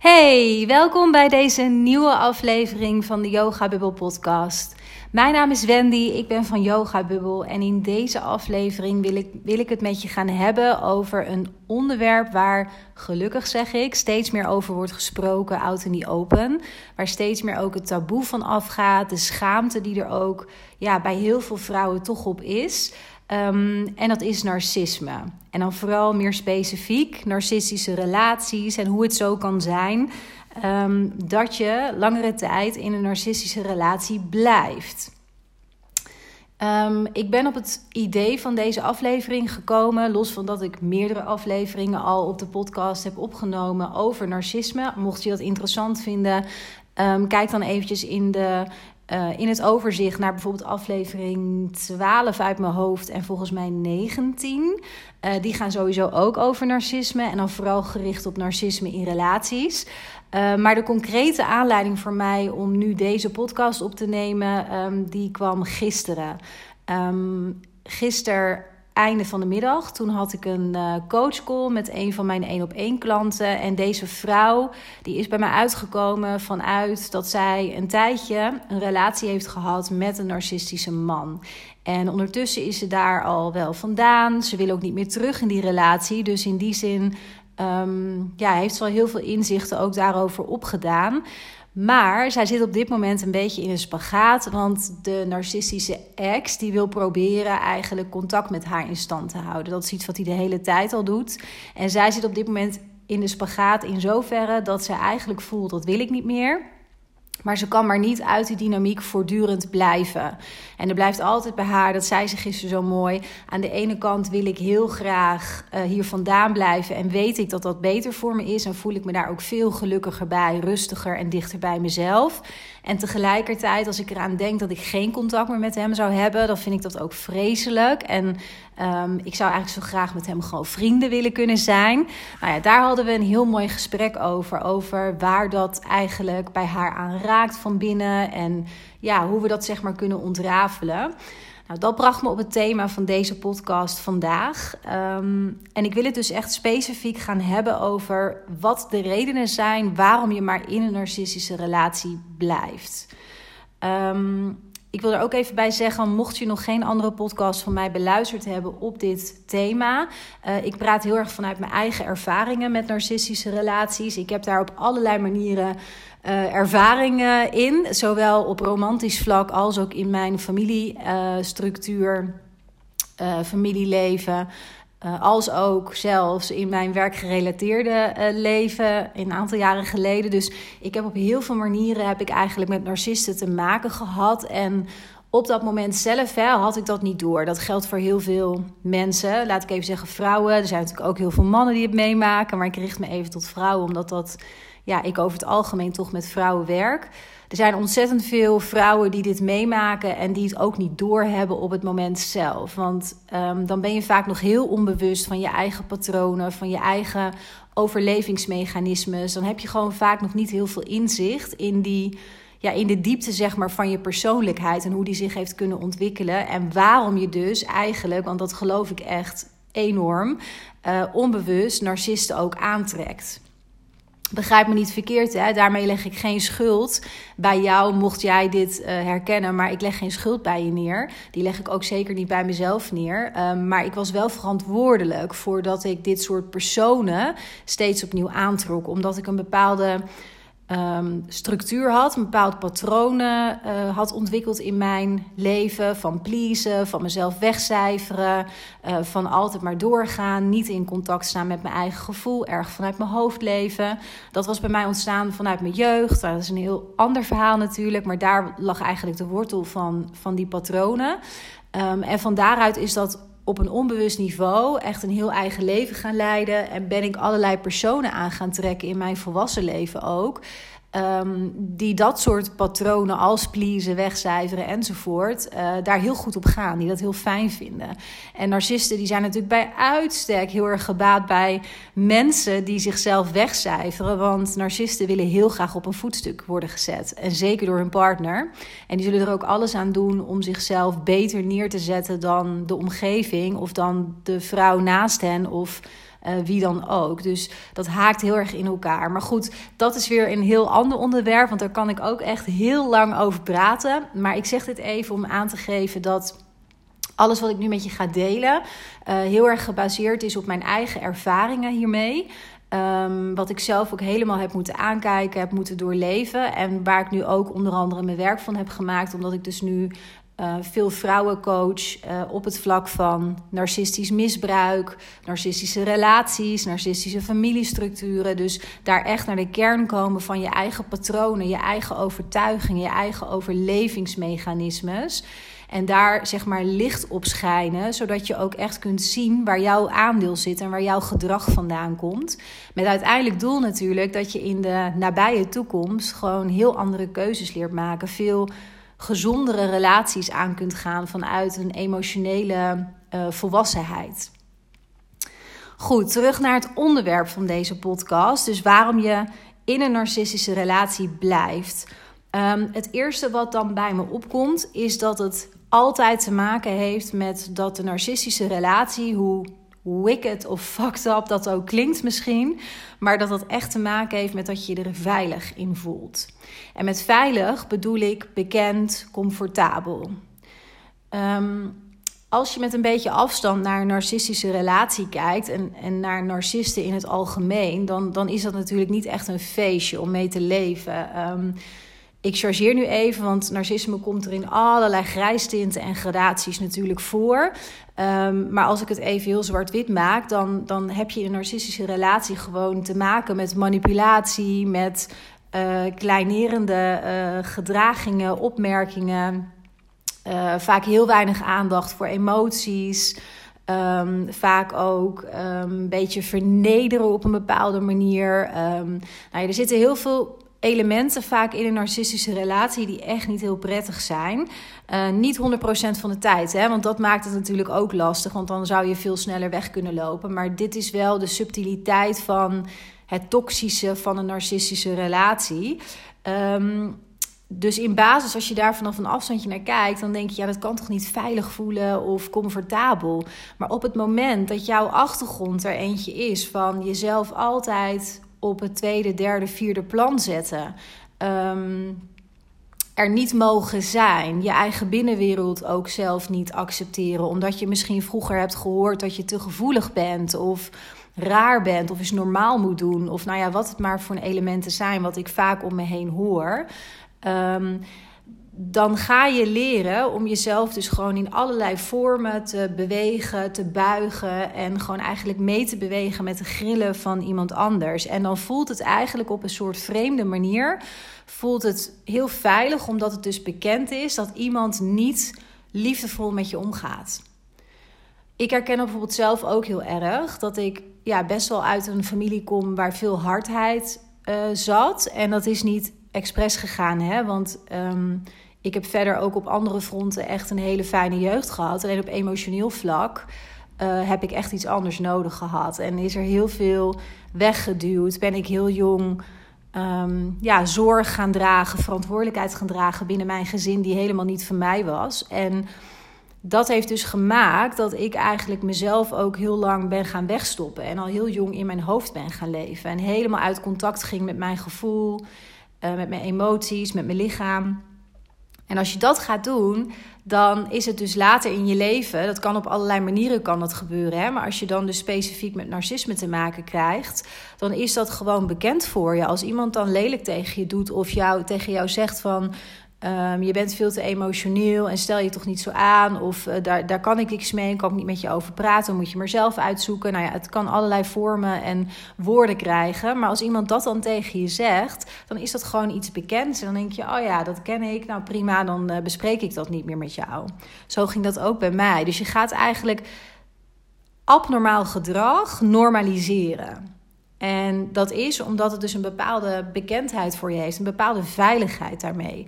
Hey, welkom bij deze nieuwe aflevering van de Yoga Bubble podcast. Mijn naam is Wendy, ik ben van Yoga Bubble en in deze aflevering wil ik, wil ik het met je gaan hebben over een onderwerp waar gelukkig zeg ik steeds meer over wordt gesproken, out in the open. Waar steeds meer ook het taboe van afgaat, de schaamte die er ook ja, bij heel veel vrouwen toch op is. Ehm, en dat is narcisme. En dan vooral meer specifiek narcistische relaties en hoe het zo kan zijn ehm, dat je langere tijd in een narcistische relatie blijft. Ehm, ik ben op het idee van deze aflevering gekomen, los van dat ik meerdere afleveringen al op de podcast heb opgenomen over narcisme. Mocht je dat interessant vinden, kijk dan eventjes in de uh, in het overzicht naar bijvoorbeeld aflevering 12 uit mijn hoofd en volgens mij 19. Uh, eh, die gaan sowieso ook over narcisme en dan vooral gericht op narcisme in relaties. Uh, maar de concrete aanleiding voor mij om nu deze podcast op te nemen, um, die kwam gisteren. Um, gisteren einde van de middag. Toen had ik een uh, coachcall met een van mijn één op één klanten. En deze vrouw die is bij mij uitgekomen vanuit dat zij een tijdje een relatie heeft gehad met een narcistische man. En ondertussen is ze daar al wel vandaan. Ze wil ook niet meer terug in die relatie. Dus in die zin um, ja, heeft ze wel heel veel inzichten ook daarover opgedaan. Maar zij zit op dit moment een beetje in een spagaat. Want de narcistische ex die wil proberen eigenlijk contact met haar in stand te houden. Dat is iets wat hij de hele tijd al doet. En zij zit op dit moment in de spagaat in zoverre dat ze eigenlijk voelt dat wil ik niet meer. Maar ze kan maar niet uit die dynamiek voortdurend blijven. En er blijft altijd bij haar, dat zei ze gisteren zo mooi. Aan de ene kant wil ik heel graag uh, hier vandaan blijven. En weet ik dat dat beter voor me is. En voel ik me daar ook veel gelukkiger bij, rustiger en dichter bij mezelf. En tegelijkertijd, als ik eraan denk dat ik geen contact meer met hem zou hebben, dan vind ik dat ook vreselijk. En um, ik zou eigenlijk zo graag met hem gewoon vrienden willen kunnen zijn. Nou ja, daar hadden we een heel mooi gesprek over. Over waar dat eigenlijk bij haar aan raakt van binnen. En ja, hoe we dat zeg maar kunnen ontrafelen. Nou, dat bracht me op het thema van deze podcast vandaag. Um, en ik wil het dus echt specifiek gaan hebben over wat de redenen zijn waarom je maar in een narcistische relatie blijft. Um, ik wil er ook even bij zeggen, mocht je nog geen andere podcast van mij beluisterd hebben op dit thema. Uh, ik praat heel erg vanuit mijn eigen ervaringen met narcistische relaties. Ik heb daar op allerlei manieren uh, ervaringen in, zowel op romantisch vlak als ook in mijn familiestructuur, uh, familieleven. Uh, als ook zelfs in mijn werkgerelateerde uh, leven een aantal jaren geleden. Dus ik heb op heel veel manieren heb ik eigenlijk met narcisten te maken gehad. En op dat moment zelf hè, had ik dat niet door. Dat geldt voor heel veel mensen. Laat ik even zeggen vrouwen. Er zijn natuurlijk ook heel veel mannen die het meemaken. Maar ik richt me even tot vrouwen, omdat dat ja, ik over het algemeen toch met vrouwen werk. Er zijn ontzettend veel vrouwen die dit meemaken en die het ook niet doorhebben op het moment zelf. Want um, dan ben je vaak nog heel onbewust van je eigen patronen, van je eigen overlevingsmechanismes. Dan heb je gewoon vaak nog niet heel veel inzicht in die. Ja, in de diepte zeg maar, van je persoonlijkheid en hoe die zich heeft kunnen ontwikkelen. En waarom je dus eigenlijk, want dat geloof ik echt enorm, uh, onbewust narcisten ook aantrekt. Begrijp me niet verkeerd, hè? daarmee leg ik geen schuld bij jou, mocht jij dit uh, herkennen. Maar ik leg geen schuld bij je neer. Die leg ik ook zeker niet bij mezelf neer. Um, maar ik was wel verantwoordelijk voordat ik dit soort personen steeds opnieuw aantrok. Omdat ik een bepaalde um, structuur had, een bepaald patronen uh, had ontwikkeld in mijn leven. Van pleasen, van mezelf wegcijferen, uh, van altijd maar doorgaan, niet in contact staan met mijn eigen gevoel, erg vanuit mijn hoofd leven. Dat was bij mij ontstaan vanuit mijn jeugd. Dat is een heel ander verhaal natuurlijk, maar daar lag eigenlijk de wortel van, van die patronen. Um, en van daaruit is dat op een onbewust niveau echt een heel eigen leven gaan leiden. En ben ik allerlei personen aan gaan trekken in mijn volwassen leven ook. Um, die dat soort patronen als pleasen, wegcijferen enzovoort, uh, daar heel goed op gaan. Die dat heel fijn vinden. En narcisten die zijn natuurlijk bij uitstek heel erg gebaat bij mensen die zichzelf wegcijferen. Want narcisten willen heel graag op een voetstuk worden gezet. En zeker door hun partner. En die zullen er ook alles aan doen om zichzelf beter neer te zetten dan de omgeving of dan de vrouw naast hen of uh, wie dan ook. Dus dat haakt heel erg in elkaar. Maar goed, dat is weer een heel ander onderwerp, want daar kan ik ook echt heel lang over praten. Maar ik zeg dit even om aan te geven dat alles wat ik nu met je ga delen, uh, heel erg gebaseerd is op mijn eigen ervaringen hiermee. Um, wat ik zelf ook helemaal heb moeten aankijken, heb moeten doorleven. En waar ik nu ook onder andere mijn werk van heb gemaakt. Omdat ik dus nu uh, veel vrouwen coach uh, op het vlak van narcistisch misbruik, narcistische relaties, narcistische familiestructuren. Dus daar echt naar de kern komen van je eigen patronen, je eigen overtuigingen, je eigen overlevingsmechanismes. En daar zeg maar licht op schijnen, zodat je ook echt kunt zien waar jouw aandeel zit en waar jouw gedrag vandaan komt. Met uiteindelijk doel natuurlijk dat je in de nabije toekomst gewoon heel andere keuzes leert maken. Veel gezondere relaties aan kunt gaan vanuit een emotionele uh, volwassenheid. Goed, terug naar het onderwerp van deze podcast. Dus waarom je in een narcistische relatie blijft. Um, het eerste wat dan bij me opkomt, is dat het altijd te maken heeft met dat de narcistische relatie, hoe wicked of fucked up dat ook klinkt misschien, maar dat dat echt te maken heeft met dat je je er veilig in voelt. En met veilig bedoel ik bekend, comfortabel. Um, als je met een beetje afstand naar een narcistische relatie kijkt en, en naar narcisten in het algemeen, dan, dan is dat natuurlijk niet echt een feestje om mee te leven. Um, ik chargeer nu even, want narcisme komt er in allerlei grijstinten en gradaties natuurlijk voor. Um, maar als ik het even heel zwart-wit maak, dan, dan heb je in een narcistische relatie gewoon te maken met manipulatie, met uh, kleinerende uh, gedragingen, opmerkingen. Uh, vaak heel weinig aandacht voor emoties. Um, vaak ook um, een beetje vernederen op een bepaalde manier. Um, nou ja, er zitten heel veel elementen vaak in een narcistische relatie die echt niet heel prettig zijn. Niet 100% van de tijd, hè, want dat maakt het natuurlijk ook lastig, want dan zou je veel sneller weg kunnen lopen. Maar dit is wel de subtiliteit van het toxische van een narcistische relatie. Um, dus in basis, als je daar vanaf een afstandje naar kijkt, dan denk je, ja, dat kan toch niet veilig voelen of comfortabel. Maar op het moment dat jouw achtergrond er eentje is van jezelf altijd op het tweede, derde, vierde plan zetten. Um, er niet mogen zijn, je eigen binnenwereld ook zelf niet accepteren, omdat je misschien vroeger hebt gehoord dat je te gevoelig bent of raar bent of eens normaal moet doen, of nou ja, wat het maar voor elementen zijn, wat ik vaak om me heen hoor. Um, dan ga je leren om jezelf dus gewoon in allerlei vormen te bewegen, te buigen en gewoon eigenlijk mee te bewegen met de grillen van iemand anders. En dan voelt het eigenlijk op een soort vreemde manier, voelt het heel veilig omdat het dus bekend is dat iemand niet liefdevol met je omgaat. Ik herken bijvoorbeeld zelf ook heel erg dat ik ja, best wel uit een familie kom waar veel hardheid uh, zat. En dat is niet expres gegaan, hè? want um, ik heb verder ook op andere fronten echt een hele fijne jeugd gehad. Alleen op emotioneel vlak uh, heb ik echt iets anders nodig gehad. En is er heel veel weggeduwd. Ben ik heel jong um, ja, zorg gaan dragen, verantwoordelijkheid gaan dragen binnen mijn gezin, die helemaal niet van mij was. En dat heeft dus gemaakt dat ik eigenlijk mezelf ook heel lang ben gaan wegstoppen. En al heel jong in mijn hoofd ben gaan leven. En helemaal uit contact ging met mijn gevoel, uh, met mijn emoties, met mijn lichaam. En als je dat gaat doen, dan is het dus later in je leven, dat kan op allerlei manieren kan dat gebeuren, hè? maar als je dan dus specifiek met narcisme te maken krijgt, dan is dat gewoon bekend voor je. Als iemand dan lelijk tegen je doet of jou, tegen jou zegt van Um, je bent veel te emotioneel en stel je toch niet zo aan. Of uh, daar, daar kan ik niks mee, kan ik niet met je over praten. Moet je maar zelf uitzoeken. Nou ja, het kan allerlei vormen en woorden krijgen. Maar als iemand dat dan tegen je zegt, dan is dat gewoon iets bekends. En dan denk je, oh ja, dat ken ik. Nou prima, dan uh, bespreek ik dat niet meer met jou. Zo ging dat ook bij mij. Dus je gaat eigenlijk abnormaal gedrag normaliseren. En dat is omdat het dus een bepaalde bekendheid voor je heeft, een bepaalde veiligheid daarmee.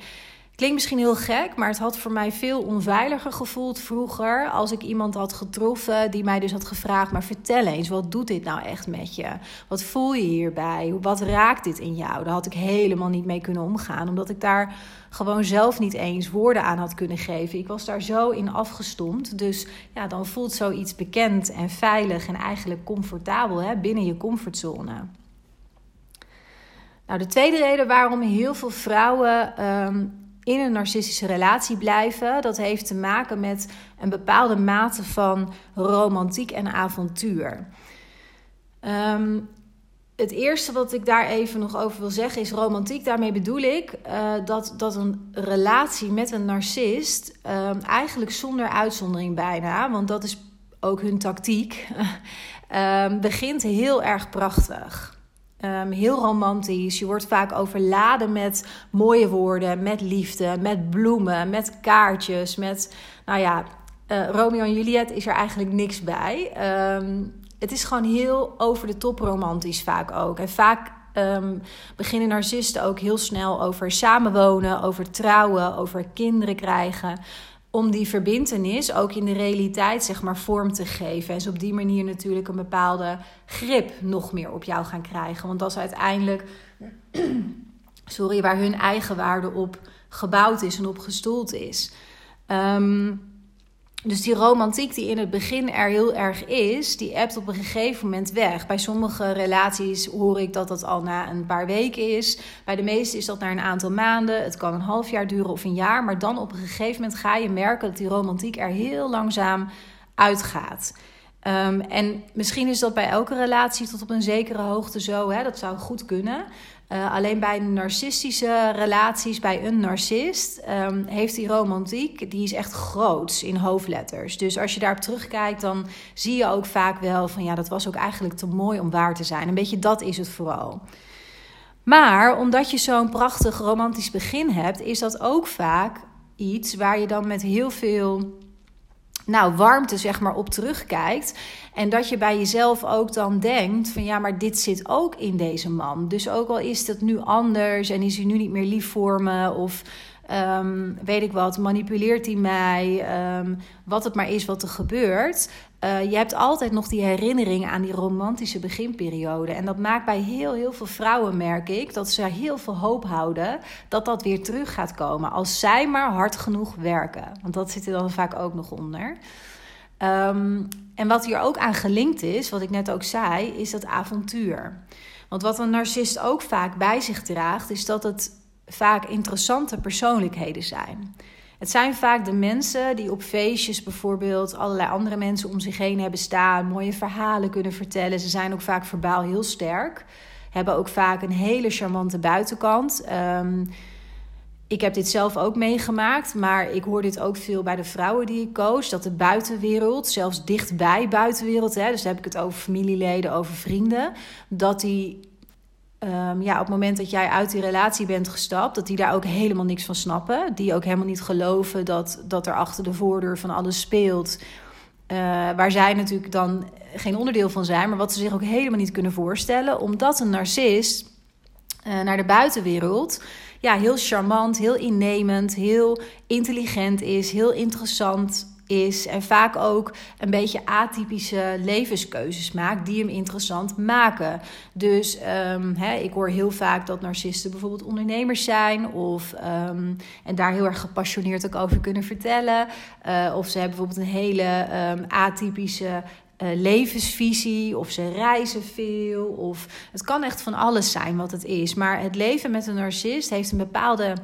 Klinkt misschien heel gek, maar het had voor mij veel onveiliger gevoeld vroeger. Als ik iemand had getroffen die mij dus had gevraagd: Maar vertel eens, wat doet dit nou echt met je? Wat voel je hierbij? Wat raakt dit in jou? Daar had ik helemaal niet mee kunnen omgaan, omdat ik daar gewoon zelf niet eens woorden aan had kunnen geven. Ik was daar zo in afgestomd. Dus ja, dan voelt zoiets bekend en veilig en eigenlijk comfortabel hè, binnen je comfortzone. Nou, de tweede reden waarom heel veel vrouwen ehm, in een narcistische relatie blijven, dat heeft te maken met een bepaalde mate van romantiek en avontuur. Ehm, het eerste wat ik daar even nog over wil zeggen is romantiek. Daarmee bedoel ik uh, dat, dat een relatie met een narcist um, eigenlijk zonder uitzondering bijna, want dat is ook hun tactiek, um, begint heel erg prachtig. Um, heel romantisch. Je wordt vaak overladen met mooie woorden, met liefde, met bloemen, met kaartjes, met, nou ja, uh, Romeo en Juliet is er eigenlijk niks bij. Um, het is gewoon heel over de top romantisch vaak ook. En vaak um, beginnen narcisten ook heel snel over samenwonen, over trouwen, over kinderen krijgen. Om die verbindenis ook in de realiteit zeg maar vorm te geven. En ze op die manier natuurlijk een bepaalde grip nog meer op jou gaan krijgen. Want dat is uiteindelijk sorry, waar hun eigen waarde op gebouwd is en op gestoeld is. Um, dus die romantiek die in het begin er heel erg is, die appt op een gegeven moment weg. Bij sommige relaties hoor ik dat dat al na een paar weken is. Bij de meeste is dat na een aantal maanden. Het kan een half jaar duren of een jaar. Maar dan op een gegeven moment ga je merken dat die romantiek er heel langzaam uitgaat. Um, en misschien is dat bij elke relatie tot op een zekere hoogte zo. Hè? Dat zou goed kunnen. Uh, alleen bij narcistische relaties, bij een narcist, um, heeft die romantiek, die is echt groots in hoofdletters. Dus als je daarop terugkijkt, dan zie je ook vaak wel van ja, dat was ook eigenlijk te mooi om waar te zijn. Een beetje dat is het vooral. Maar omdat je zo'n prachtig romantisch begin hebt, is dat ook vaak iets waar je dan met heel veel nou, warmte zeg maar op terugkijkt. En dat je bij jezelf ook dan denkt van ja, maar dit zit ook in deze man. Dus ook al is het nu anders en is hij nu niet meer lief voor me of um, weet ik wat, manipuleert hij mij, um, wat het maar is wat er gebeurt. Uh, je hebt altijd nog die herinneringen aan die romantische beginperiode. En dat maakt bij heel, heel veel vrouwen, merk ik, dat ze heel veel hoop houden dat dat weer terug gaat komen. Als zij maar hard genoeg werken. Want dat zit er dan vaak ook nog onder. Um, en wat hier ook aan gelinkt is, wat ik net ook zei, is dat avontuur. Want wat een narcist ook vaak bij zich draagt, is dat het vaak interessante persoonlijkheden zijn. Het zijn vaak de mensen die op feestjes bijvoorbeeld allerlei andere mensen om zich heen hebben staan, mooie verhalen kunnen vertellen. Ze zijn ook vaak verbaal heel sterk, hebben ook vaak een hele charmante buitenkant. Um, ik heb dit zelf ook meegemaakt, maar ik hoor dit ook veel bij de vrouwen die ik coach. Dat de buitenwereld, zelfs dichtbij buitenwereld, hè, dus dan heb ik het over familieleden, over vrienden, dat die um, ja, op het moment dat jij uit die relatie bent gestapt, dat die daar ook helemaal niks van snappen. Die ook helemaal niet geloven dat, dat er achter de voordeur van alles speelt. Uh, waar zij natuurlijk dan geen onderdeel van zijn, maar wat ze zich ook helemaal niet kunnen voorstellen. Omdat een narcist uh, naar de buitenwereld ja, heel charmant, heel innemend, heel intelligent is, heel interessant is en vaak ook een beetje atypische levenskeuzes maakt die hem interessant maken. Dus um, ik hoor heel vaak dat narcisten bijvoorbeeld ondernemers zijn of um, en daar heel erg gepassioneerd ook over kunnen vertellen. Uh, of ze hebben bijvoorbeeld een hele um, atypische uh, levensvisie of ze reizen veel. Of het kan echt van alles zijn wat het is. Maar het leven met een narcist heeft een bepaalde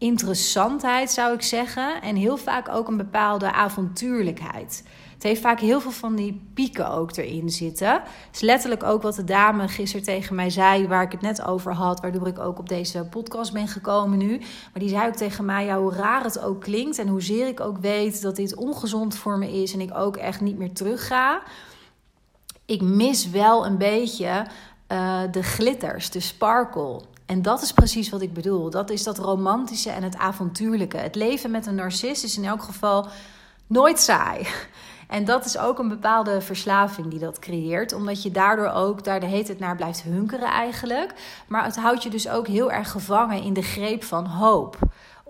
interessantheid, zou ik zeggen. En heel vaak ook een bepaalde avontuurlijkheid. Het heeft vaak heel veel van die pieken ook erin zitten. Is letterlijk ook wat de dame gisteren tegen mij zei, waar ik het net over had, waardoor ik ook op deze podcast ben gekomen nu. Maar die zei ook tegen mij, ja, hoe raar het ook klinkt en hoezeer ik ook weet dat dit ongezond voor me is en ik ook echt niet meer terug ga. Ik mis wel een beetje uh, de glitters, de sparkle. En dat is precies wat ik bedoel. Dat is dat romantische en het avontuurlijke. Het leven met een narcist is in elk geval nooit saai. En dat is ook een bepaalde verslaving die dat creëert. Omdat je daardoor ook daar de hele tijd naar blijft hunkeren eigenlijk. Maar het houdt je dus ook heel erg gevangen in de greep van hoop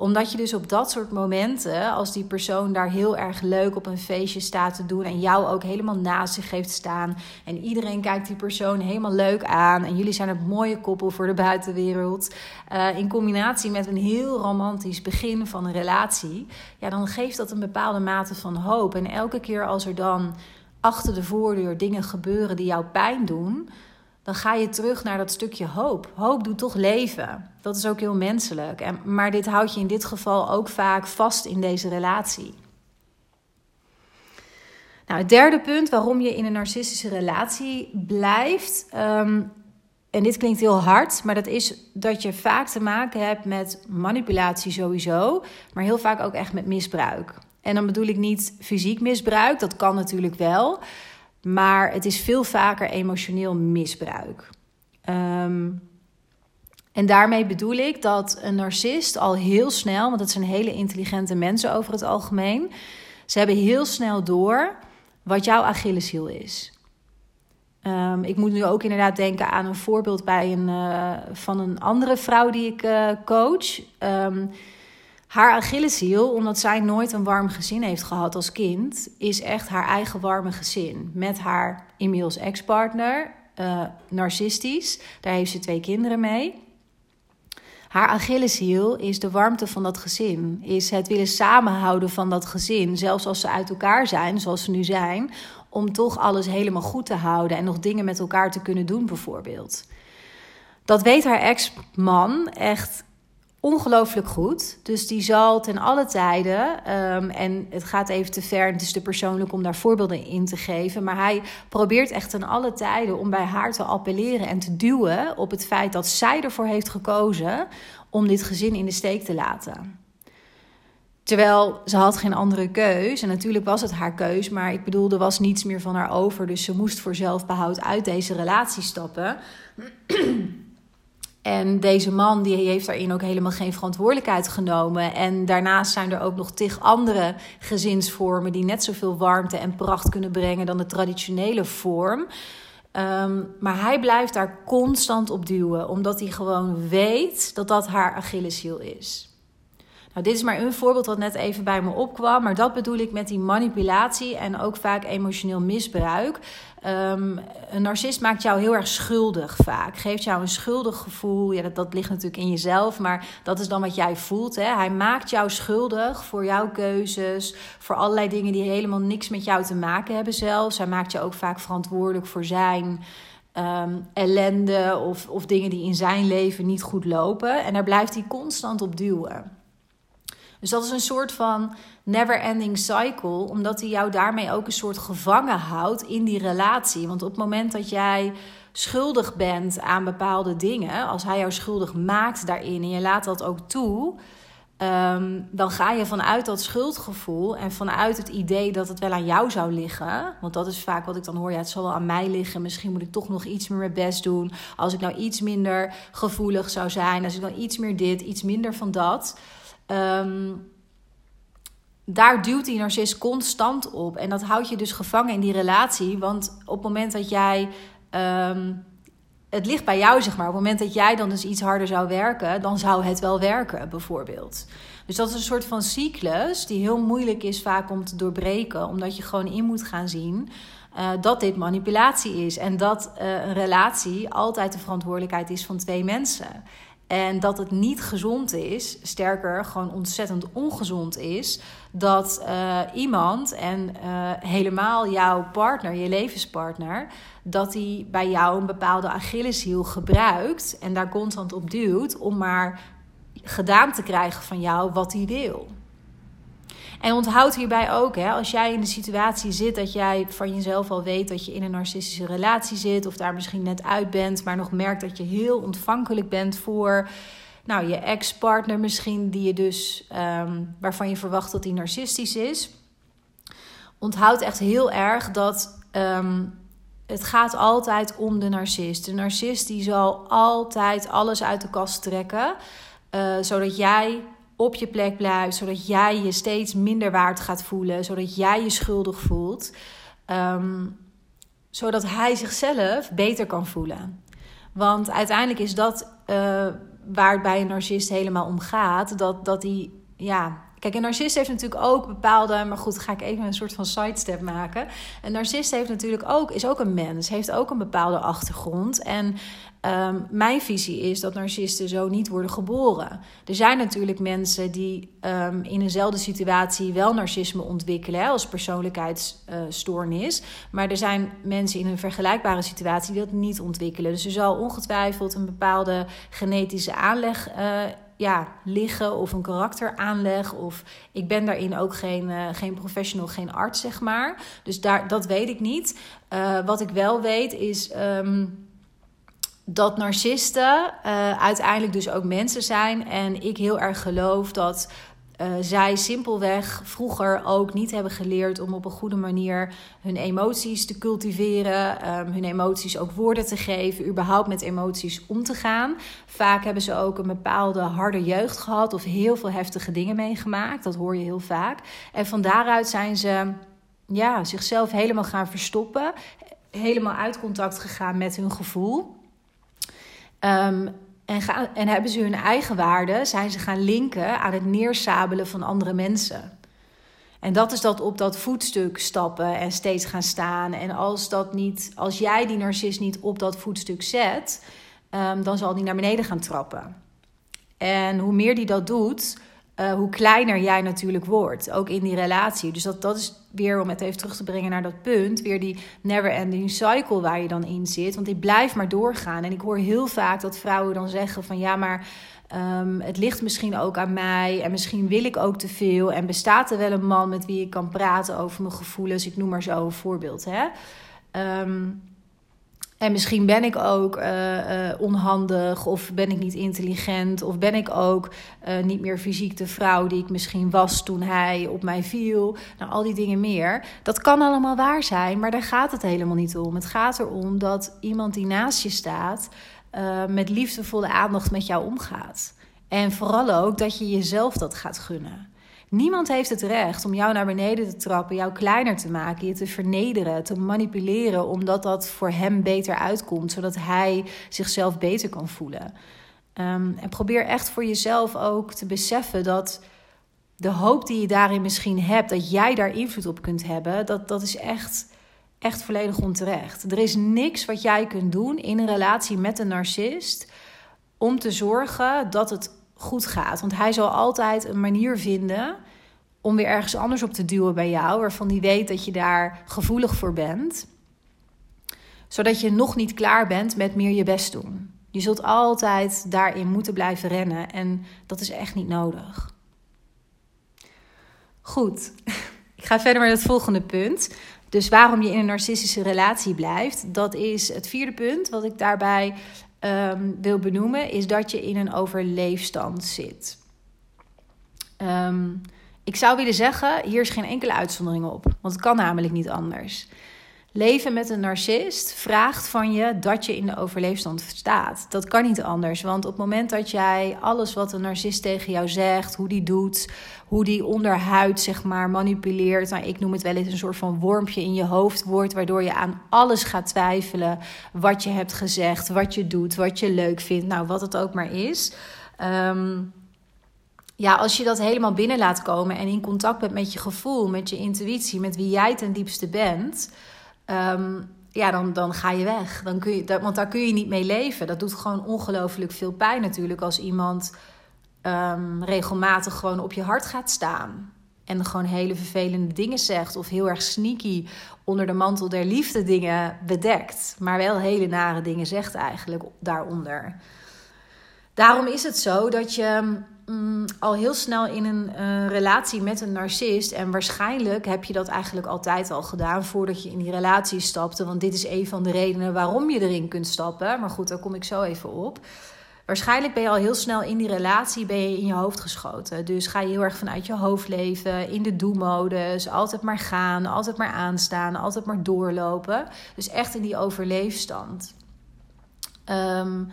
Omdat je dus op dat soort momenten, als die persoon daar heel erg leuk op een feestje staat te doen en jou ook helemaal naast zich heeft staan en iedereen kijkt die persoon helemaal leuk aan en jullie zijn het mooie koppel voor de buitenwereld, uh, in combinatie met een heel romantisch begin van een relatie, ja, dan geeft dat een bepaalde mate van hoop. En elke keer als er dan achter de voordeur dingen gebeuren die jou pijn doen, dan ga je terug naar dat stukje hoop. Hoop doet toch leven. Dat is ook heel menselijk. En, maar dit houdt je in dit geval ook vaak vast in deze relatie. Nou, het derde punt waarom je in een narcistische relatie blijft. Ehm, en dit klinkt heel hard, maar dat is dat je vaak te maken hebt met manipulatie sowieso, maar heel vaak ook echt met misbruik. En dan bedoel ik niet fysiek misbruik, dat kan natuurlijk wel. Maar het is veel vaker emotioneel misbruik. Ehm, en daarmee bedoel ik dat een narcist al heel snel, want dat zijn hele intelligente mensen over het algemeen, ze hebben heel snel door wat jouw Achilleshiel is. Um, ik moet nu ook inderdaad denken aan een voorbeeld bij een, uh, van een andere vrouw die ik uh, coach. Um, haar Achilleshiel, omdat zij nooit een warm gezin heeft gehad als kind, is echt haar eigen warme gezin. Met haar inmiddels ex-partner, uh, narcistisch. Daar heeft ze twee kinderen mee. Haar Achilleshiel is de warmte van dat gezin. Is het willen samenhouden van dat gezin. Zelfs als ze uit elkaar zijn, zoals ze nu zijn. Om toch alles helemaal goed te houden en nog dingen met elkaar te kunnen doen, bijvoorbeeld. Dat weet haar ex-man echt ongelooflijk goed. Dus die zal ten alle tijden, ehm, en het gaat even te ver, het is te persoonlijk om daar voorbeelden in te geven, maar hij probeert echt ten alle tijden om bij haar te appelleren en te duwen op het feit dat zij ervoor heeft gekozen om dit gezin in de steek te laten. Terwijl ze had geen andere keus. En natuurlijk was het haar keus. Maar ik bedoel, er was niets meer van haar over. Dus ze moest voor zelfbehoud uit deze relatie stappen. En deze man die heeft daarin ook helemaal geen verantwoordelijkheid genomen. En daarnaast zijn er ook nog tig andere gezinsvormen die net zoveel warmte en pracht kunnen brengen dan de traditionele vorm. Um, maar hij blijft daar constant op duwen, omdat hij gewoon weet dat dat haar Achilleshiel is. Nou, dit is maar een voorbeeld wat net even bij me opkwam. Maar dat bedoel ik met die manipulatie en ook vaak emotioneel misbruik. Um, een narcist maakt jou heel erg schuldig vaak. Geeft jou een schuldig gevoel. Ja, dat, dat ligt natuurlijk in jezelf, maar dat is dan wat jij voelt. Hè? Hij maakt jou schuldig voor jouw keuzes, voor allerlei dingen die helemaal niks met jou te maken hebben zelfs. Hij maakt je ook vaak verantwoordelijk voor zijn um, ellende of, of dingen die in zijn leven niet goed lopen. En daar blijft hij constant op duwen. Dus dat is een soort van never-ending cycle, omdat hij jou daarmee ook een soort gevangen houdt in die relatie. Want op het moment dat jij schuldig bent aan bepaalde dingen, als hij jou schuldig maakt daarin en je laat dat ook toe, um, dan ga je vanuit dat schuldgevoel en vanuit het idee dat het wel aan jou zou liggen. Want dat is vaak wat ik dan hoor. Ja, het zal wel aan mij liggen. Misschien moet ik toch nog iets meer mijn best doen. Als ik nou iets minder gevoelig zou zijn. Als ik dan iets meer dit, iets minder van dat. Um, daar duwt die narcist constant op. En dat houdt je dus gevangen in die relatie. Want op het moment dat jij. Um, het ligt bij jou, zeg maar. Op het moment dat jij dan dus iets harder zou werken, dan zou het wel werken, bijvoorbeeld. Dus dat is een soort van cyclus die heel moeilijk is vaak om te doorbreken, omdat je gewoon in moet gaan zien uh, dat dit manipulatie is en dat uh, een relatie altijd de verantwoordelijkheid is van twee mensen. En dat het niet gezond is, sterker, gewoon ontzettend ongezond is, dat uh, iemand en uh, helemaal jouw partner, je levenspartner, dat hij bij jou een bepaalde Achilleshiel gebruikt en daar constant op duwt om maar gedaan te krijgen van jou wat hij wil. En onthoud hierbij ook, hè, als jij in de situatie zit dat jij van jezelf al weet dat je in een narcistische relatie zit, of daar misschien net uit bent, maar nog merkt dat je heel ontvankelijk bent voor nou, je ex-partner misschien, die je dus, um, waarvan je verwacht dat die narcistisch is. Onthoud echt heel erg dat um, het gaat altijd om de narcist. De narcist die zal altijd alles uit de kast trekken, uh, zodat jij op je plek blijft, zodat jij je steeds minder waard gaat voelen, zodat jij je schuldig voelt, um, zodat hij zichzelf beter kan voelen. Want uiteindelijk is dat uh, waar het bij een narcist helemaal om gaat. Dat, dat die, ja, Kijk, een narcist heeft natuurlijk ook bepaalde. Maar goed, ga ik even een soort van sidestep maken. Een narcist heeft natuurlijk ook, is ook een mens, heeft ook een bepaalde achtergrond. En Ehm, mijn visie is dat narcisten zo niet worden geboren. Er zijn natuurlijk mensen die um, in eenzelfde situatie wel narcisme ontwikkelen als persoonlijkheidsstoornis. maar er zijn mensen in een vergelijkbare situatie die dat niet ontwikkelen. Dus er zal ongetwijfeld een bepaalde genetische aanleg uh, ja, liggen of een karakteraanleg. Of ik ben daarin ook geen, uh, geen professional, geen arts, zeg maar. Dus daar, dat weet ik niet. Uh, wat ik wel weet is. Um, dat narcisten uh, uiteindelijk dus ook mensen zijn. En ik heel erg geloof dat uh, zij simpelweg vroeger ook niet hebben geleerd om op een goede manier hun emoties te cultiveren, um, hun emoties ook woorden te geven, überhaupt met emoties om te gaan. Vaak hebben ze ook een bepaalde harde jeugd gehad of heel veel heftige dingen meegemaakt. Dat hoor je heel vaak. En van daaruit zijn ze ja, zichzelf helemaal gaan verstoppen, helemaal uit contact gegaan met hun gevoel. Um, en, gaan, en hebben ze hun eigen waarde, zijn ze gaan linken aan het neersabelen van andere mensen. En dat is dat op dat voetstuk stappen en steeds gaan staan. En als, dat niet, als jij die narcist niet op dat voetstuk zet, um, dan zal die naar beneden gaan trappen. En hoe meer die dat doet, uh, hoe kleiner jij natuurlijk wordt, ook in die relatie. Dus dat, dat is weer om het even terug te brengen naar dat punt, weer die never-ending cycle waar je dan in zit. Want die blijft maar doorgaan. En ik hoor heel vaak dat vrouwen dan zeggen van ja, maar um, het ligt misschien ook aan mij en misschien wil ik ook te veel. En bestaat er wel een man met wie ik kan praten over mijn gevoelens? Ik noem maar zo een voorbeeld. Hè? Um, en misschien ben ik ook uh, uh, onhandig, of ben ik niet intelligent, of ben ik ook uh, niet meer fysiek de vrouw die ik misschien was toen hij op mij viel. Nou, al die dingen meer. Dat kan allemaal waar zijn, maar daar gaat het helemaal niet om. Het gaat erom dat iemand die naast je staat met liefdevolle aandacht met jou omgaat. En vooral ook dat je jezelf dat gaat gunnen. Niemand heeft het recht om jou naar beneden te trappen, jou kleiner te maken, je te vernederen, te manipuleren, omdat dat voor hem beter uitkomt, zodat hij zichzelf beter kan voelen. Um, en probeer echt voor jezelf ook te beseffen dat de hoop die je daarin misschien hebt, dat jij daar invloed op kunt hebben, dat, dat is echt, echt volledig onterecht. Er is niks wat jij kunt doen in een relatie met een narcist om te zorgen dat het goed gaat. Want hij zal altijd een manier vinden om weer ergens anders op te duwen bij jou, waarvan hij weet dat je daar gevoelig voor bent, zodat je nog niet klaar bent met meer je best doen. Je zult altijd daarin moeten blijven rennen en dat is echt niet nodig. Goed, ik ga verder met het volgende punt. Dus waarom je in een narcistische relatie blijft, dat is het vierde punt wat ik daarbij um, wil benoemen, is dat je in een overleefstand zit. Um, ik zou willen zeggen, hier is geen enkele uitzondering op, want het kan namelijk niet anders. Leven met een narcist vraagt van je dat je in de overleefstand staat. Dat kan niet anders, want op het moment dat jij alles wat een narcist tegen jou zegt, hoe die doet, hoe die onderhuid zeg maar manipuleert, nou, ik noem het wel eens een soort van wormpje in je hoofd wordt, waardoor je aan alles gaat twijfelen wat je hebt gezegd, wat je doet, wat je leuk vindt, nou wat het ook maar is. Um, ja, als je dat helemaal binnen laat komen en in contact bent met je gevoel, met je intuïtie, met wie jij ten diepste bent, um, ja, dan, dan ga je weg. Dan kun je, want daar kun je niet mee leven. Dat doet gewoon ongelooflijk veel pijn natuurlijk als iemand um, regelmatig gewoon op je hart gaat staan. En gewoon hele vervelende dingen zegt. Of heel erg sneaky onder de mantel der liefde dingen bedekt. Maar wel hele nare dingen zegt eigenlijk daaronder. Daarom is het zo dat je mm, al heel snel in een uh, relatie met een narcist. En waarschijnlijk heb je dat eigenlijk altijd al gedaan voordat je in die relatie stapte. Want dit is een van de redenen waarom je erin kunt stappen. Maar goed, daar kom ik zo even op. Waarschijnlijk ben je al heel snel in die relatie ben je in je hoofd geschoten. Dus ga je heel erg vanuit je hoofd leven, in de do-modus. Altijd maar gaan, altijd maar aanstaan, altijd maar doorlopen. Dus echt in die overleefstand. Um,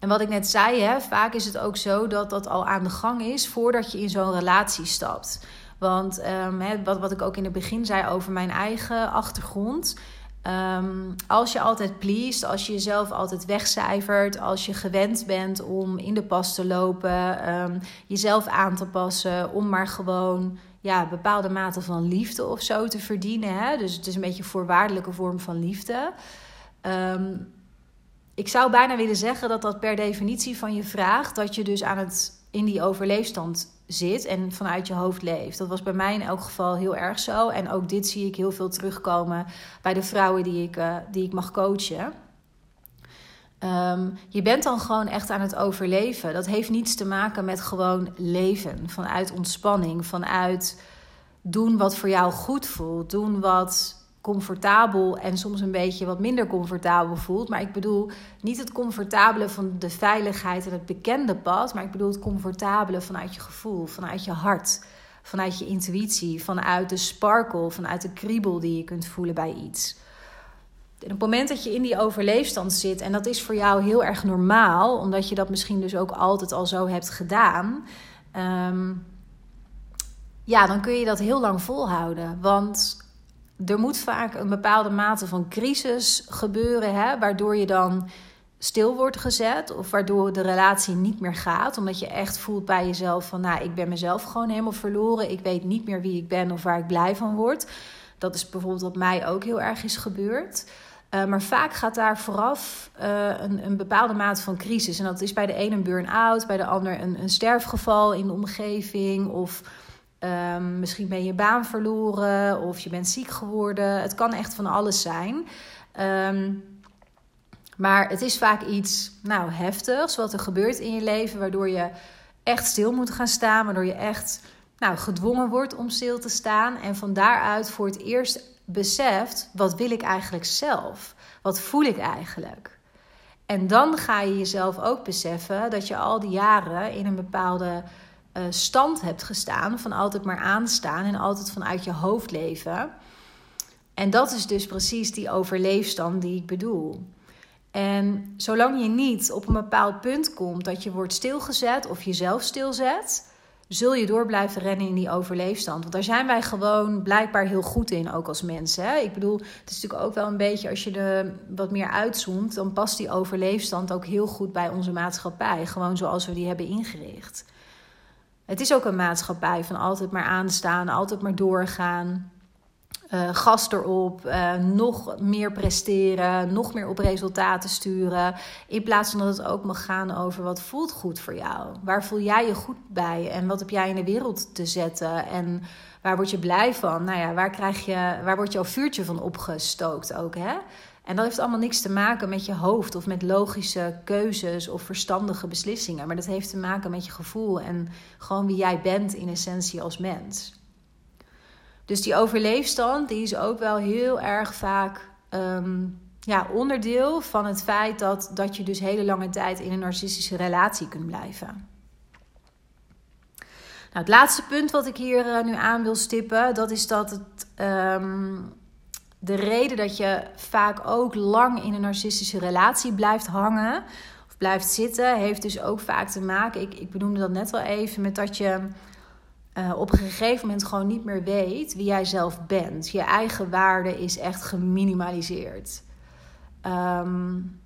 en wat ik net zei, hè, vaak is het ook zo dat dat al aan de gang is voordat je in zo'n relatie stapt. Want um, hè, wat, wat ik ook in het begin zei over mijn eigen achtergrond. Ehm, als je altijd pleest, als je jezelf altijd wegcijfert, als je gewend bent om in de pas te lopen, um, jezelf aan te passen, om maar gewoon ja, bepaalde mate van liefde of zo te verdienen. Hè? Dus het is een beetje een voorwaardelijke vorm van liefde. Ehm, ik zou bijna willen zeggen dat dat per definitie van je vraagt dat je dus aan het in die overleefstand zit en vanuit je hoofd leeft. Dat was bij mij in elk geval heel erg zo. En ook dit zie ik heel veel terugkomen bij de vrouwen die ik, uh, die ik mag coachen. Um, je bent dan gewoon echt aan het overleven. Dat heeft niets te maken met gewoon leven. Vanuit ontspanning, vanuit doen wat voor jou goed voelt. Doen wat comfortabel en soms een beetje wat minder comfortabel voelt. Maar ik bedoel niet het comfortabele van de veiligheid en het bekende pad, maar ik bedoel het comfortabele vanuit je gevoel, vanuit je hart, vanuit je intuïtie, vanuit de sparkle, vanuit de kriebel die je kunt voelen bij iets. En op het moment dat je in die overleefstand zit, en dat is voor jou heel erg normaal, omdat je dat misschien dus ook altijd al zo hebt gedaan, ehm, ja, dan kun je dat heel lang volhouden. Want er moet vaak een bepaalde mate van crisis gebeuren, hè, waardoor je dan stil wordt gezet of waardoor de relatie niet meer gaat, omdat je echt voelt bij jezelf van, nou, ik ben mezelf gewoon helemaal verloren, ik weet niet meer wie ik ben of waar ik blij van word. Dat is bijvoorbeeld wat mij ook heel erg is gebeurd. Uh, maar vaak gaat daar vooraf uh, een, een, bepaalde mate van crisis. En dat is bij de ene een burn-out, bij de ander een, een sterfgeval in de omgeving of Um, misschien ben je baan verloren of je bent ziek geworden. Het kan echt van alles zijn. Um, maar het is vaak iets nou, heftigs wat er gebeurt in je leven, waardoor je echt stil moet gaan staan, waardoor je echt nou, gedwongen wordt om stil te staan. En van daaruit voor het eerst beseft: wat wil ik eigenlijk zelf? Wat voel ik eigenlijk? En dan ga je jezelf ook beseffen dat je al die jaren in een bepaalde uh, stand hebt gestaan van altijd maar aanstaan en altijd vanuit je hoofd leven. En dat is dus precies die overleefstand die ik bedoel. En zolang je niet op een bepaald punt komt dat je wordt stilgezet of jezelf stilzet, zul je door blijven rennen in die overleefstand. Want daar zijn wij gewoon blijkbaar heel goed in, ook als mensen. Ik bedoel, het is natuurlijk ook wel een beetje als je er wat meer uitzoomt, dan past die overleefstand ook heel goed bij onze maatschappij. Gewoon zoals we die hebben ingericht. Het is ook een maatschappij van altijd maar aanstaan, altijd maar doorgaan. Uh, gas erop, uh, nog meer presteren, nog meer op resultaten sturen. In plaats van dat het ook mag gaan over wat voelt goed voor jou. Waar voel jij je goed bij en wat heb jij in de wereld te zetten en waar word je blij van? Nou ja, waar, krijg je, waar wordt jouw vuurtje van opgestookt ook, hè? En dat heeft allemaal niks te maken met je hoofd of met logische keuzes of verstandige beslissingen. Maar dat heeft te maken met je gevoel en gewoon wie jij bent in essentie als mens. Dus die overleefstand die is ook wel heel erg vaak ehm, ja, onderdeel van het feit dat, dat je dus hele lange tijd in een narcistische relatie kunt blijven. Nou, het laatste punt wat ik hier uh, nu aan wil stippen, dat is dat het ehm, de reden dat je vaak ook lang in een narcistische relatie blijft hangen of blijft zitten, heeft dus ook vaak te maken, ik, ik benoemde dat net al even, met dat je uh, op een gegeven moment gewoon niet meer weet wie jij zelf bent. Je eigen waarde is echt geminimaliseerd. Um,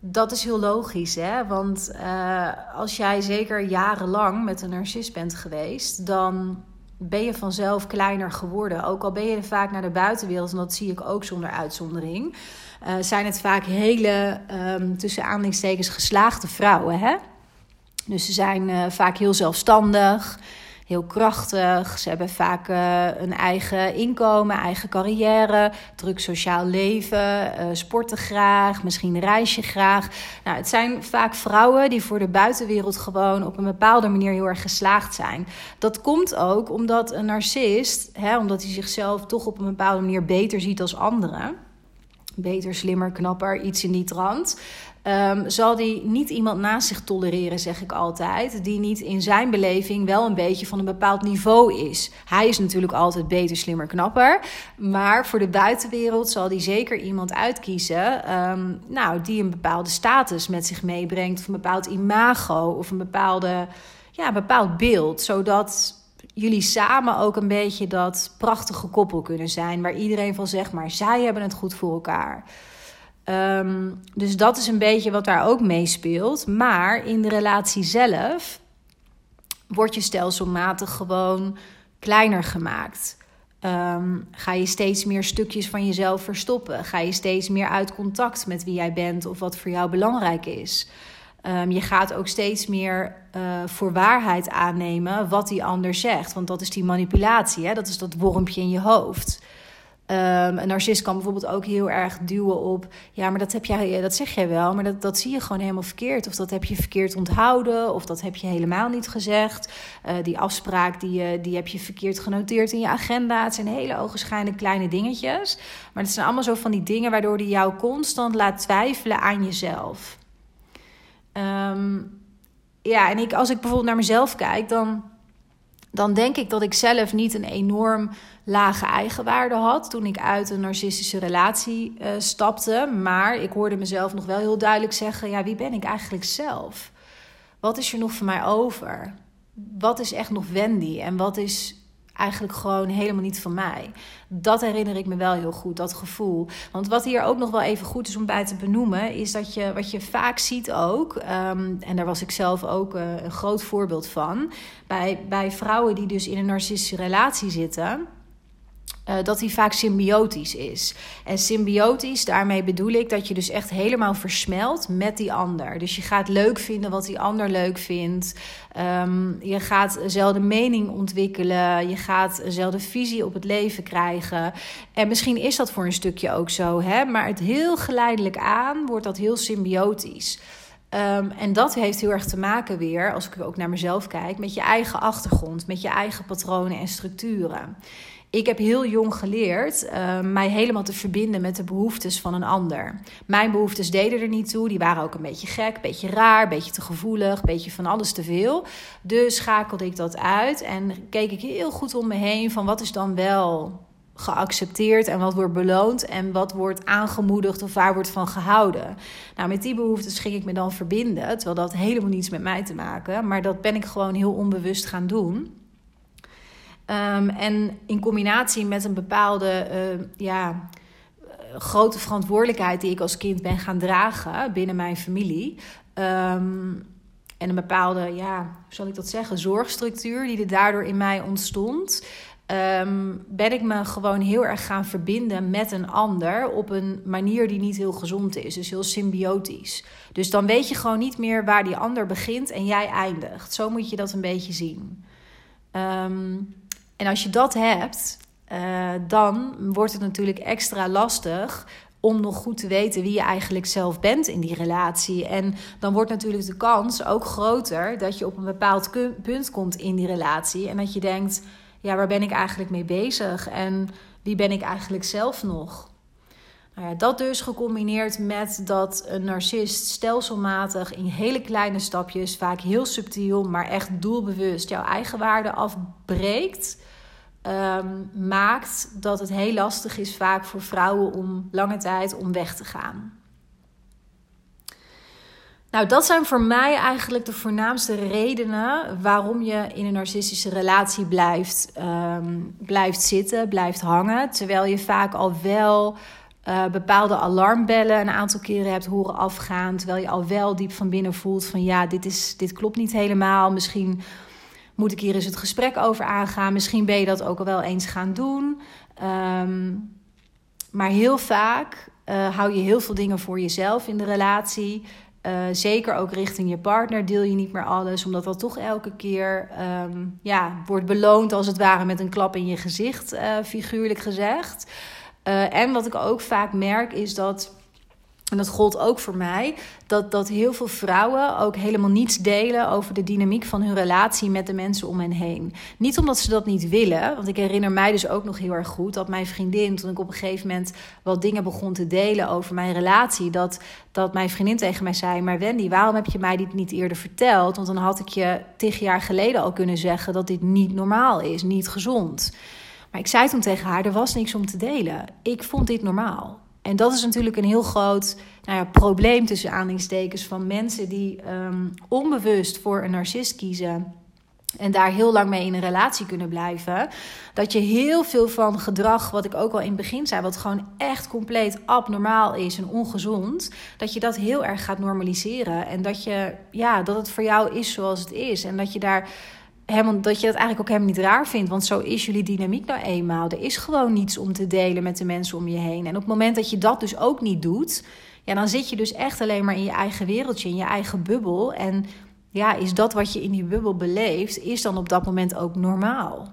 dat is heel logisch, hè? Want uh, als jij zeker jarenlang met een narcist bent geweest, dan ben je vanzelf kleiner geworden. Ook al ben je vaak naar de buitenwereld, en dat zie ik ook zonder uitzondering, uh, zijn het vaak hele, um, tussen aanhalingstekens, geslaagde vrouwen. Hè? Dus ze zijn uh, vaak heel zelfstandig heel krachtig. Ze hebben vaak uh, een eigen inkomen, eigen carrière, druk sociaal leven, uh, sporten graag, misschien reis je graag. Nou, het zijn vaak vrouwen die voor de buitenwereld gewoon op een bepaalde manier heel erg geslaagd zijn. Dat komt ook omdat een narcist, hè, omdat hij zichzelf toch op een bepaalde manier beter ziet als anderen beter, slimmer, knapper, iets in die trant. Um, zal die niet iemand naast zich tolereren, zeg ik altijd, die niet in zijn beleving wel een beetje van een bepaald niveau is. Hij is natuurlijk altijd beter, slimmer, knapper. Maar voor de buitenwereld zal die zeker iemand uitkiezen um, nou, die een bepaalde status met zich meebrengt, of een bepaald imago of een bepaalde, ja, bepaald beeld. Zodat jullie samen ook een beetje dat prachtige koppel kunnen zijn. Waar iedereen van zegt, maar zij hebben het goed voor elkaar. Ehm, dus dat is een beetje wat daar ook meespeelt. Maar in de relatie zelf wordt je stelselmatig gewoon kleiner gemaakt. Ehm, ga je steeds meer stukjes van jezelf verstoppen? Ga je steeds meer uit contact met wie jij bent of wat voor jou belangrijk is? Um, je gaat ook steeds meer uh, voor waarheid aannemen wat die ander zegt. Want dat is die manipulatie, hè? dat is dat wormpje in je hoofd. Um, een narcist kan bijvoorbeeld ook heel erg duwen op... ja, maar dat, heb jij, dat zeg jij wel, maar dat, dat zie je gewoon helemaal verkeerd. Of dat heb je verkeerd onthouden, of dat heb je helemaal niet gezegd. Uh, die afspraak, die, die heb je verkeerd genoteerd in je agenda. Het zijn hele ogenschijnlijk kleine dingetjes. Maar het zijn allemaal zo van die dingen... waardoor die jou constant laat twijfelen aan jezelf. Um, ja, en ik, als ik bijvoorbeeld naar mezelf kijk, dan, dan denk ik dat ik zelf niet een enorm lage eigenwaarde had toen ik uit een narcistische relatie uh, stapte. Maar ik hoorde mezelf nog wel heel duidelijk zeggen: ja, wie ben ik eigenlijk zelf? Wat is er nog voor mij over? Wat is echt nog Wendy? En wat is eigenlijk gewoon helemaal niet van mij. Dat herinner ik me wel heel goed, dat gevoel. Want wat hier ook nog wel even goed is om bij te benoemen, is dat je wat je vaak ziet ook, um, en daar was ik zelf ook uh, een groot voorbeeld van, bij, bij vrouwen die dus in een narcistische relatie zitten uh, dat die vaak symbiotisch is. En symbiotisch, daarmee bedoel ik dat je dus echt helemaal versmelt met die ander. Dus je gaat leuk vinden wat die ander leuk vindt. Um, je gaat dezelfde mening ontwikkelen. Je gaat dezelfde visie op het leven krijgen. En misschien is dat voor een stukje ook zo, hè? maar het heel geleidelijk aan wordt dat heel symbiotisch. Um, en dat heeft heel erg te maken weer, als ik ook naar mezelf kijk, met je eigen achtergrond, met je eigen patronen en structuren ik heb heel jong geleerd uh, mij helemaal te verbinden met de behoeftes van een ander. Mijn behoeftes deden er niet toe. Die waren ook een beetje gek, een beetje raar, een beetje te gevoelig, een beetje van alles te veel. Dus schakelde ik dat uit en keek ik heel goed om me heen van wat is dan wel geaccepteerd en wat wordt beloond en wat wordt aangemoedigd of waar wordt van gehouden. Nou, met die behoeftes ging ik me dan verbinden, terwijl dat helemaal niets met mij te maken, maar dat ben ik gewoon heel onbewust gaan doen. Um, en in combinatie met een bepaalde uh, ja, grote verantwoordelijkheid die ik als kind ben gaan dragen binnen mijn familie. Um, en een bepaalde, ja, hoe zal ik dat zeggen, zorgstructuur die er daardoor in mij ontstond. Ben ik me gewoon heel erg gaan verbinden met een ander op een manier die niet heel gezond is. Dus heel symbiotisch. Dus dan weet je gewoon niet meer waar die ander begint en jij eindigt. Zo moet je dat een beetje zien. Um, en als je dat hebt, uh, dan wordt het natuurlijk extra lastig om nog goed te weten wie je eigenlijk zelf bent in die relatie. En dan wordt natuurlijk de kans ook groter dat je op een bepaald punt komt in die relatie en dat je denkt: ja, waar ben ik eigenlijk mee bezig en wie ben ik eigenlijk zelf nog? Nou ja, dat dus gecombineerd met dat een narcist stelselmatig in hele kleine stapjes, vaak heel subtiel, maar echt doelbewust jouw eigen waarde afbreekt um, maakt dat het heel lastig is vaak voor vrouwen om lange tijd om weg te gaan. Nou, dat zijn voor mij eigenlijk de voornaamste redenen waarom je in een narcistische relatie blijft, um, blijft zitten, blijft hangen. Terwijl je vaak al wel uh, bepaalde alarmbellen een aantal keren hebt horen afgaan. Terwijl je al wel diep van binnen voelt van ja, dit, is, dit klopt niet helemaal. Misschien moet ik hier eens het gesprek over aangaan? Misschien ben je dat ook al wel eens gaan doen. Um, maar heel vaak uh, hou je heel veel dingen voor jezelf in de relatie. Uh, zeker ook richting je partner deel je niet meer alles, omdat dat toch elke keer um, ja, wordt beloond als het ware met een klap in je gezicht, uh, figuurlijk gezegd. en wat ik ook vaak merk is dat en dat gold ook voor mij, dat, dat heel veel vrouwen ook helemaal niets delen over de dynamiek van hun relatie met de mensen om hen heen. Niet omdat ze dat niet willen, want ik herinner mij dus ook nog heel erg goed dat mijn vriendin, toen ik op een gegeven moment wat dingen begon te delen over mijn relatie, dat, dat mijn vriendin tegen mij zei: Maar Wendy, waarom heb je mij dit niet eerder verteld? Want dan had ik je tig jaar geleden al kunnen zeggen dat dit niet normaal is, niet gezond. Maar ik zei toen tegen haar: er was niks om te delen. Ik vond dit normaal. En dat is natuurlijk een heel groot nou ja, probleem tussen aanhalingstekens van mensen die um, onbewust voor een narcist kiezen. en daar heel lang mee in een relatie kunnen blijven. Dat je heel veel van gedrag, wat ik ook al in het begin zei, wat gewoon echt compleet abnormaal is en ongezond, dat je dat heel erg gaat normaliseren. En dat, je, ja, dat het voor jou is zoals het is. En dat je daar helemaal, dat je dat eigenlijk ook helemaal niet raar vindt. Want zo is jullie dynamiek nou eenmaal. Er is gewoon niets om te delen met de mensen om je heen. En op het moment dat je dat dus ook niet doet, ja, dan zit je dus echt alleen maar in je eigen wereldje, in je eigen bubbel. En ja, is dat wat je in die bubbel beleeft, is dan op dat moment ook normaal.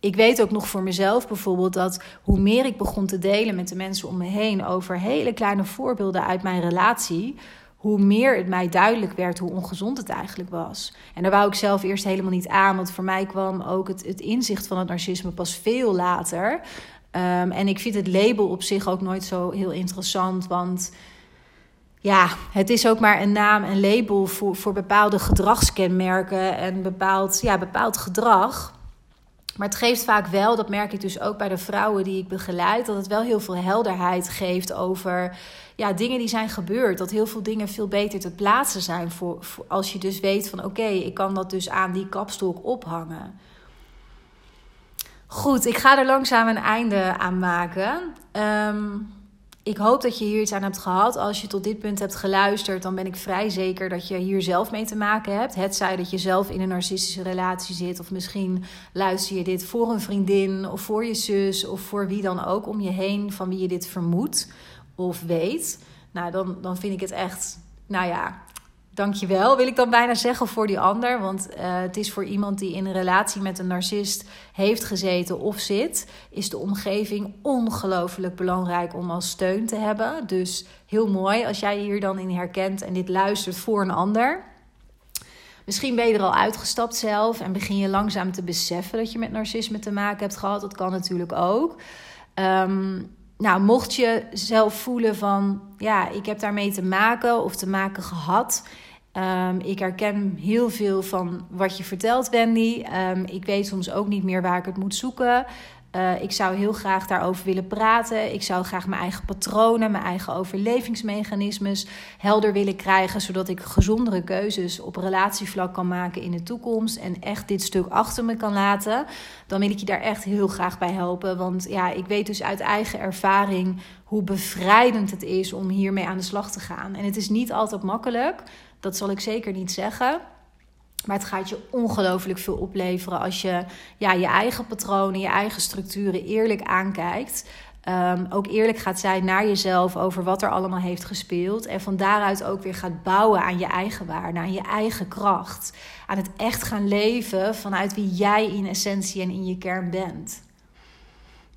Ik weet ook nog voor mezelf bijvoorbeeld dat hoe meer ik begon te delen met de mensen om me heen over hele kleine voorbeelden uit mijn relatie, hoe meer het mij duidelijk werd hoe ongezond het eigenlijk was. En daar wou ik zelf eerst helemaal niet aan, want voor mij kwam ook het, het inzicht van het narcisme pas veel later. Ehm, en ik vind het label op zich ook nooit zo heel interessant, want ja, het is ook maar een naam en label voor, voor bepaalde gedragskenmerken en bepaald, ja, bepaald gedrag. Maar het geeft vaak wel, dat merk ik dus ook bij de vrouwen die ik begeleid, dat het wel heel veel helderheid geeft over ja, dingen die zijn gebeurd. Dat heel veel dingen veel beter te plaatsen zijn voor, als je dus weet van oké, ik kan dat dus aan die kapstok ophangen. Goed, ik ga er langzaam een einde aan maken. Um, ik hoop dat je hier iets aan hebt gehad. Als je tot dit punt hebt geluisterd, dan ben ik vrij zeker dat je hier zelf mee te maken hebt. Het zij dat je zelf in een narcistische relatie zit, of misschien luister je dit voor een vriendin, of voor je zus, of voor wie dan ook om je heen van wie je dit vermoedt of weet. Nou, dan, dan vind ik het echt, nou ja, dankjewel, wil ik dan bijna zeggen voor die ander. Want uh, het is voor iemand die in een relatie met een narcist heeft gezeten of zit, is de omgeving ongelooflijk belangrijk om als steun te hebben. Dus heel mooi als jij hier dan in herkent en dit luistert voor een ander. Misschien ben je er al uitgestapt zelf en begin je langzaam te beseffen dat je met narcisme te maken hebt gehad. Dat kan natuurlijk ook. Um, nou, mocht je zelf voelen van ja, ik heb daarmee te maken of te maken gehad. Um, ik herken heel veel van wat je vertelt, Wendy. Um, ik weet soms ook niet meer waar ik het moet zoeken. Uh, ik zou heel graag daarover willen praten. Ik zou graag mijn eigen patronen, mijn eigen overlevingsmechanismes helder willen krijgen, zodat ik gezondere keuzes op relatievlak kan maken in de toekomst en echt dit stuk achter me kan laten. Dan wil ik je daar echt heel graag bij helpen. Want ja, ik weet dus uit eigen ervaring hoe bevrijdend het is om hiermee aan de slag te gaan. En het is niet altijd makkelijk. Dat zal ik zeker niet zeggen. Maar het gaat je ongelooflijk veel opleveren als je ja, je eigen patronen, je eigen structuren eerlijk aankijkt. Um, ook eerlijk gaat zijn naar jezelf over wat er allemaal heeft gespeeld. En van daaruit ook weer gaat bouwen aan je eigen waarde, aan je eigen kracht. Aan het echt gaan leven vanuit wie jij in essentie en in je kern bent.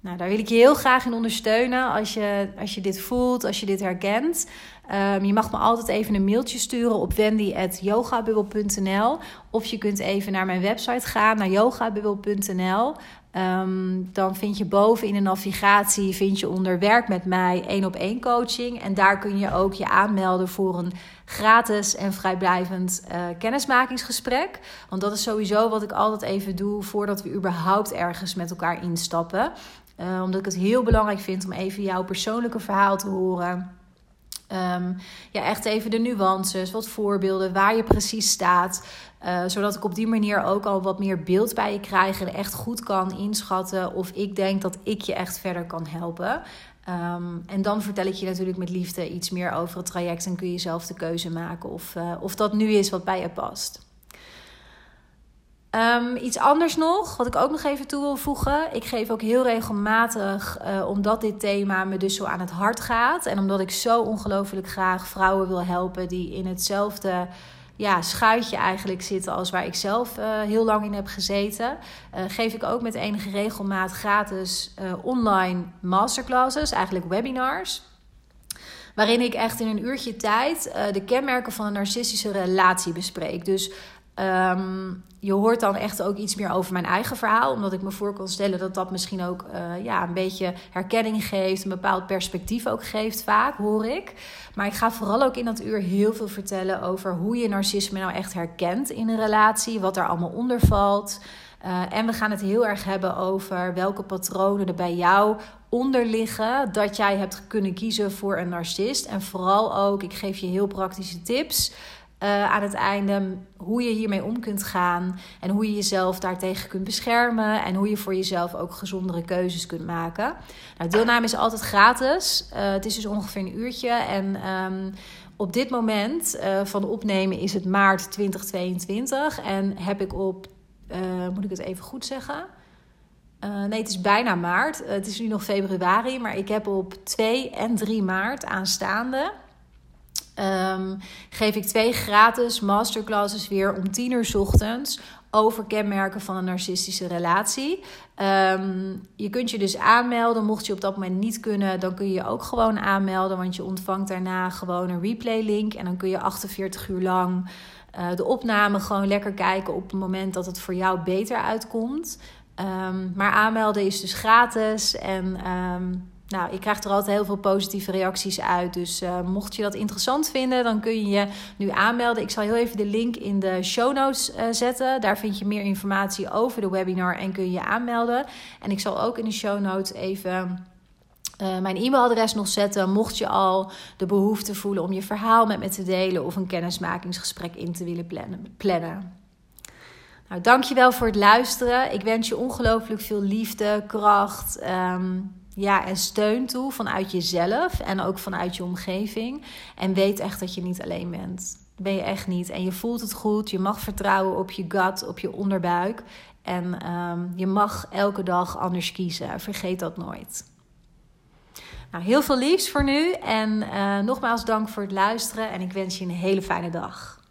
Nou, daar wil ik je heel graag in ondersteunen als je, als je dit voelt, als je dit herkent. Um, je mag me altijd even een mailtje sturen op wendy.yogabubbel.nl of je kunt even naar mijn website gaan, naar yogabubbel.nl. Um, dan vind je boven in de navigatie vind je onder werk met mij één op één coaching. En daar kun je ook je aanmelden voor een gratis en vrijblijvend uh, kennismakingsgesprek. Want dat is sowieso wat ik altijd even doe voordat we überhaupt ergens met elkaar instappen. Uh, omdat ik het heel belangrijk vind om even jouw persoonlijke verhaal te horen. Um, ja, echt even de nuances, wat voorbeelden, waar je precies staat. Uh, zodat ik op die manier ook al wat meer beeld bij je krijg en echt goed kan inschatten of ik denk dat ik je echt verder kan helpen. Um, en dan vertel ik je natuurlijk met liefde iets meer over het traject en kun je zelf de keuze maken of, uh, of dat nu is wat bij je past. Um, iets anders nog, wat ik ook nog even toe wil voegen. Ik geef ook heel regelmatig, uh, omdat dit thema me dus zo aan het hart gaat. En omdat ik zo ongelooflijk graag vrouwen wil helpen die in hetzelfde ja, schuitje eigenlijk zitten als waar ik zelf uh, heel lang in heb gezeten. Uh, geef ik ook met enige regelmaat gratis online masterclasses, eigenlijk webinars. Waarin ik echt in een uurtje tijd de kenmerken van een narcistische relatie bespreek. Dus Um, je hoort dan echt ook iets meer over mijn eigen verhaal. Omdat ik me voor kan stellen dat dat misschien ook uh, ja, een beetje herkenning geeft. Een bepaald perspectief ook geeft, vaak hoor ik. Maar ik ga vooral ook in dat uur heel veel vertellen over hoe je narcisme nou echt herkent in een relatie. Wat er allemaal onder valt. Uh, en we gaan het heel erg hebben over welke patronen er bij jou onder liggen. Dat jij hebt kunnen kiezen voor een narcist. En vooral ook, ik geef je heel praktische tips. Uh, aan het einde hoe je hiermee om kunt gaan en hoe je jezelf daartegen kunt beschermen en hoe je voor jezelf ook gezondere keuzes kunt maken. Nou, deelname is altijd gratis. Uh, het is dus ongeveer een uurtje en um, op dit moment uh, van opnemen is het maart 2022 en heb ik op, moet ik het even goed zeggen? nee, het is bijna maart. het is nu nog februari, maar ik heb op 2 en 3 maart aanstaande Um, geef ik twee gratis masterclasses weer om tien uur ochtends over kenmerken van een narcistische relatie. Um, je kunt je dus aanmelden. Mocht je op dat moment niet kunnen, dan kun je je ook gewoon aanmelden. Want je ontvangt daarna gewoon een replay link. En dan kun je 48 uur lang uh, de opname gewoon lekker kijken op het moment dat het voor jou beter uitkomt. Um, maar aanmelden is dus gratis. En nou, ik krijg er altijd heel veel positieve reacties uit. Dus uh, mocht je dat interessant vinden, dan kun je je nu aanmelden. Ik zal heel even de link in de show notes uh, zetten. Daar vind je meer informatie over de webinar en kun je je aanmelden. En ik zal ook in de show notes even. Uh, mijn e-mailadres nog zetten. Mocht je al de behoefte voelen om je verhaal met me te delen of een kennismakingsgesprek in te willen plannen. plannen. Nou, dankjewel voor het luisteren. Ik wens je ongelooflijk veel liefde, kracht. Um, ja, en steun toe vanuit jezelf en ook vanuit je omgeving. En weet echt dat je niet alleen bent. Ben je echt niet. En je voelt het goed. Je mag vertrouwen op je gut, op je onderbuik. En um, je mag elke dag anders kiezen. Vergeet dat nooit. Nou, heel veel liefs voor nu. En uh, nogmaals dank voor het luisteren. En ik wens je een hele fijne dag.